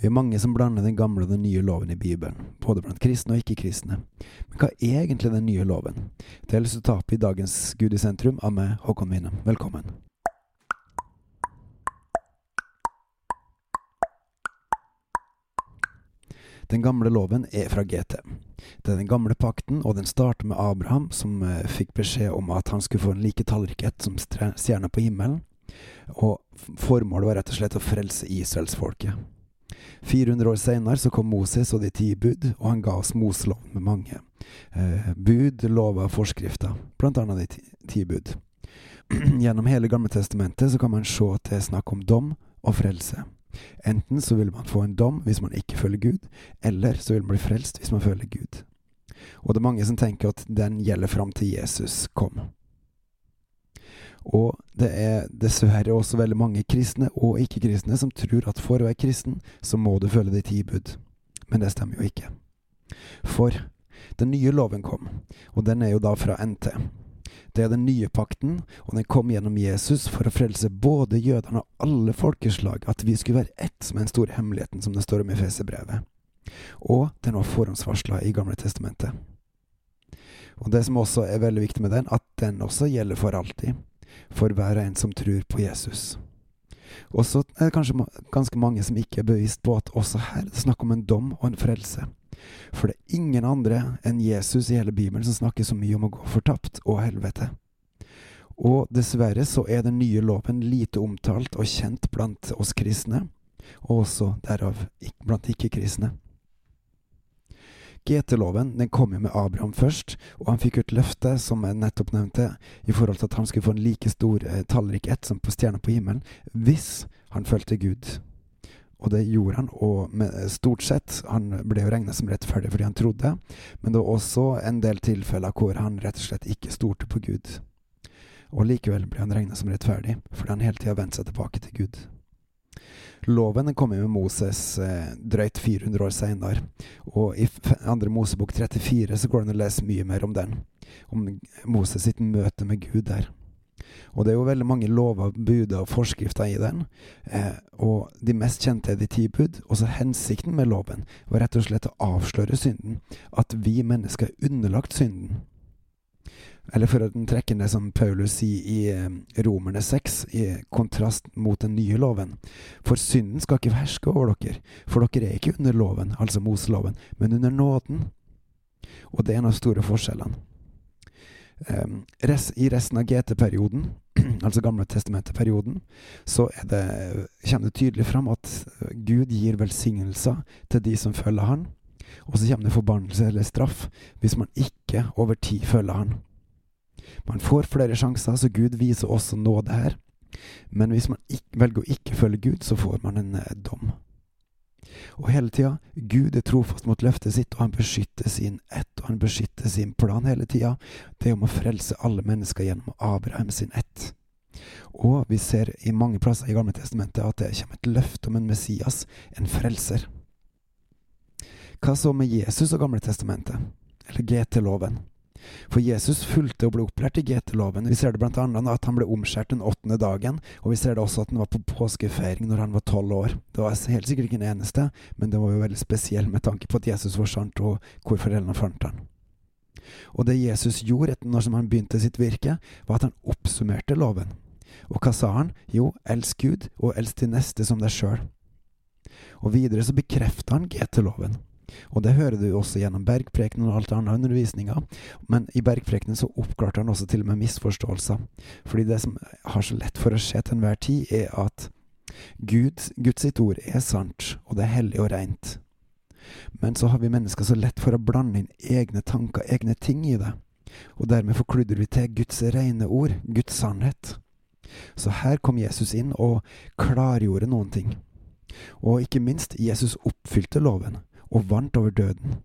Vi er mange som blander den gamle og den nye loven i Bibelen, både blant kristne og ikke-kristne. Men hva er egentlig den nye loven? Det ta opp i dagens Gud i sentrum av meg, Håkon Winnem. Velkommen. Den gamle loven er fra GT. Det er den gamle pakten, og den starter med Abraham, som eh, fikk beskjed om at han skulle få en like tallrikhet som stjerner på himmelen. Og formålet var rett og slett å frelse israelsfolket. 400 år senere så kom Moses og de ti bud, og han ga oss moslov med mange eh, bud, lover og forskrifter, blant annet de ti, bud. Gjennom hele Gamle testamentet så kan man se at det er snakk om dom og frelse. Enten så vil man få en dom hvis man ikke følger Gud, eller så vil man bli frelst hvis man følger Gud. Og det er mange som tenker at den gjelder fram til Jesus kom. Og det er dessverre også veldig mange kristne og ikke-kristne som tror at for å være kristen, så må du følge de ti. Men det stemmer jo ikke. For den nye loven kom, og den er jo da fra NT. Det er den nye pakten, og den kom gjennom Jesus for å frelse både jødene og alle folkeslag, at vi skulle være ett, som er den store hemmeligheten som det står om i Fesebrevet. Og den var forhåndsvarsla i Gamle testamentet. Og det som også er veldig viktig med den, at den også gjelder for alltid. For hver og en som tror på Jesus. Og så er det kanskje ganske mange som ikke er bevisst på at også her er det snakk om en dom og en frelse. For det er ingen andre enn Jesus i hele Bibelen som snakker så mye om å gå fortapt og helvete. Og dessverre så er den nye loven lite omtalt og kjent blant oss kristne, og også derav blant ikke-kristne. GT-loven den kom jo med Abraham først, og han fikk et løfte, som jeg nettopp nevnte, i forhold til at han skulle få en like stor eh, tallrik ett som på stjerna på himmelen, hvis han fulgte Gud. Og det gjorde han, og med, stort sett. Han ble jo regna som rettferdig fordi han trodde, men det var også en del tilfeller hvor han rett og slett ikke stolte på Gud. Og likevel ble han regna som rettferdig, fordi han hele tida vendte seg tilbake til Gud. Loven kom med Moses eh, drøyt 400 år seinere, og i andre Mosebok 34 så går det an å lese mye mer om den. Om Moses sitt møte med Gud der. Og det er jo veldig mange lover, buder og forskrifter i den. Eh, og de mest kjente er de ti bud. Også hensikten med loven var rett og slett å avsløre synden. At vi mennesker er underlagt synden. Eller for å trekke det som Paulus sier i eh, Romerne 6, i kontrast mot den nye loven. For synden skal ikke herske over dere, for dere er ikke under loven, altså Moseloven, men under nåden. Og det er en av store forskjellene. Um, I resten av GT-perioden, altså Gamle testamentet-perioden, så det, kommer det tydelig fram at Gud gir velsignelser til de som følger Han, og så kommer det forbannelse eller straff hvis man ikke over tid følger Han. Man får flere sjanser, så Gud viser også nåde her. Men hvis man ikke, velger å ikke følge Gud, så får man en eh, dom. Og hele tida, Gud er trofast mot løftet sitt, og han beskytter sin ett, og han beskytter sin plan hele tida. Det er om å frelse alle mennesker gjennom Abraham sin ett. Og vi ser i mange plasser i Gamle testamentet at det kommer et løfte om en Messias, en frelser. Hva så med Jesus og Gamle testamentet? Eller GT-loven? For Jesus fulgte og ble opplært i GT-loven. Vi ser det annet at han ble omskjært den åttende dagen, og vi ser det også at han var på påskefeiring når han var tolv år. Det var helt sikkert ikke den eneste, men det var jo veldig spesiell med tanke på at Jesus var sant, og hvor foreldrene fant han. Og det Jesus gjorde etter når han begynte sitt virke, var at han oppsummerte loven. Og hva sa han? Jo, elsk Gud, og elsk de neste som deg sjøl. Og videre så bekrefta han GT-loven. Og det hører du også gjennom bergprekenen og alt annet undervisninga. Men i bergprekenen så oppklarte han også til og med misforståelser. Fordi det som har så lett for å skje til enhver tid, er at Gud, Guds sitt ord er sant, og det er hellig og rent. Men så har vi mennesker så lett for å blande inn egne tanker, egne ting i det. Og dermed forkludrer vi til Guds rene ord, Guds sannhet. Så her kom Jesus inn og klargjorde noen ting. Og ikke minst, Jesus oppfylte loven og vant over døden.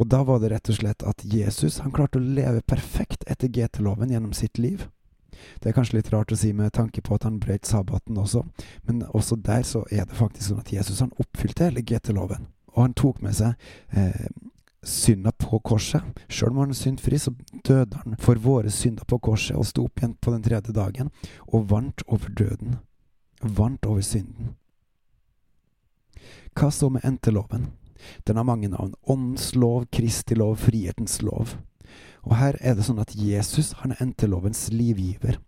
Og da var det rett og slett at Jesus han klarte å leve perfekt etter GT-loven gjennom sitt liv. Det er kanskje litt rart å si med tanke på at han brøt sabbaten også, men også der så er det faktisk sånn at Jesus han oppfylte hele GT-loven. Og han tok med seg eh, synda på korset. Sjøl om han er syndfri, så døde han for våre synder på korset og sto opp igjen på den tredje dagen og vant over døden. Vant over synden. Hva så med NT-loven? Den har mange navn. Åndens lov, Kristi lov, frihetens lov. Og her er det sånn at Jesus han er NT-lovens livgiver.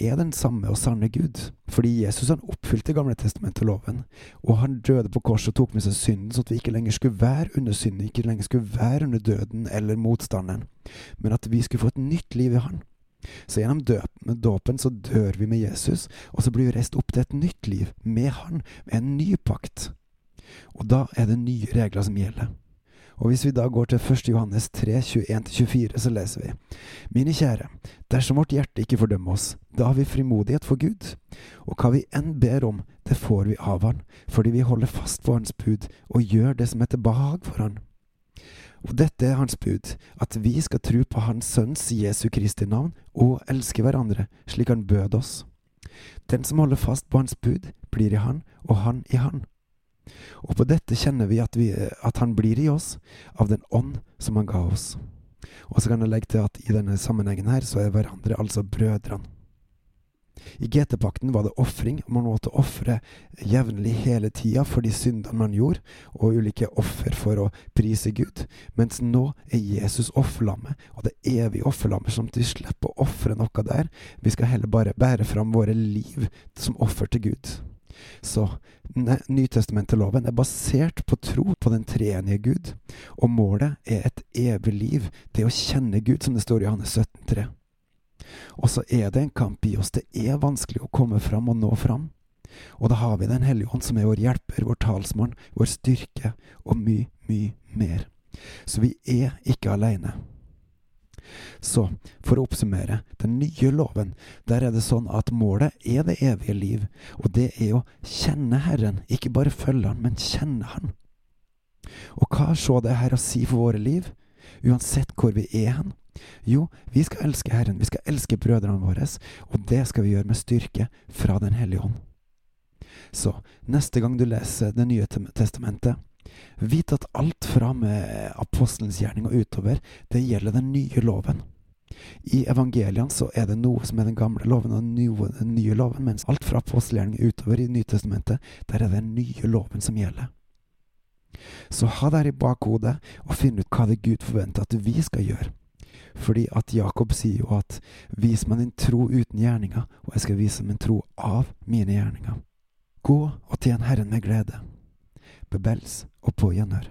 Er den samme og sanne Gud. Fordi Jesus han oppfylte Gamle testamentet-loven. Og han døde på korset og tok med seg synden, så at vi ikke lenger skulle være under synden, ikke lenger skulle være under døden eller motstanderen, men at vi skulle få et nytt liv i Han. Så gjennom dåpen så dør vi med Jesus, og så blir vi reist opp til et nytt liv med Han, med en ny pakt. Og da er det nye regler som gjelder. Og hvis vi da går til 1. Johannes 3, 21-24, så leser vi Mine kjære, dersom vårt hjerte ikke fordømmer oss, da har vi frimodighet for Gud. Og hva vi enn ber om, det får vi av Han, fordi vi holder fast på Hans bud og gjør det som er til behag for Han. Og dette er Hans bud, at vi skal tro på Hans Sønns Jesu Kristi navn og elske hverandre slik Han bød oss. Den som holder fast på Hans bud, blir i Han og Han i Han. Og på dette kjenner vi at, vi at, Han blir i oss, av den ånd som Han ga oss. Og så kan jeg legge til at i denne sammenhengen her, så er hverandre altså brødrene. I GT-pakten var det ofring, man måtte ofre jevnlig hele tida for de syndene man gjorde, og ulike offer for å prise Gud. Mens nå er Jesus offerlammet, og det evige offerlammet, sånn at vi slipper å ofre noe der. Vi skal heller bare bære fram våre liv som offer til Gud. Så Nytestamenteloven er basert på tro på den treenige Gud, og målet er et evig liv, det å kjenne Gud, som det står i Johannes 17,3. Og så er det en kamp i oss, det er vanskelig å komme fram og nå fram. Og da har vi Den hellige ånd, som er vår hjelper, vår talsmann, vår styrke, og mye, mye mer. Så vi er ikke aleine. Så, for å oppsummere, den nye loven, der er det sånn at målet er det evige liv, og det er å kjenne Herren, ikke bare følge Han, men kjenne Han. Og hva så det her å si for våre liv, uansett hvor vi er hen? Jo, vi skal elske Herren, vi skal elske brødrene våre, og det skal vi gjøre med styrke fra Den hellige ånd. Så neste gang du leser Det nye testamentet, Vit at alt fra med apostelens gjerning og utover, det gjelder den nye loven. I evangeliene så er det noe som er den gamle loven og den nye loven, mens alt fra apostelgjerning utover i Nytestamentet, der er det den nye loven som gjelder. Så ha det her i bakhodet, og finn ut hva det Gud forventer at vi skal gjøre. Fordi at Jakob sier jo at 'vis meg din tro uten gjerninger, og jeg skal vise min tro av mine gjerninger'. Gå og tjen Herren med glede. Bebels og på gjenhør.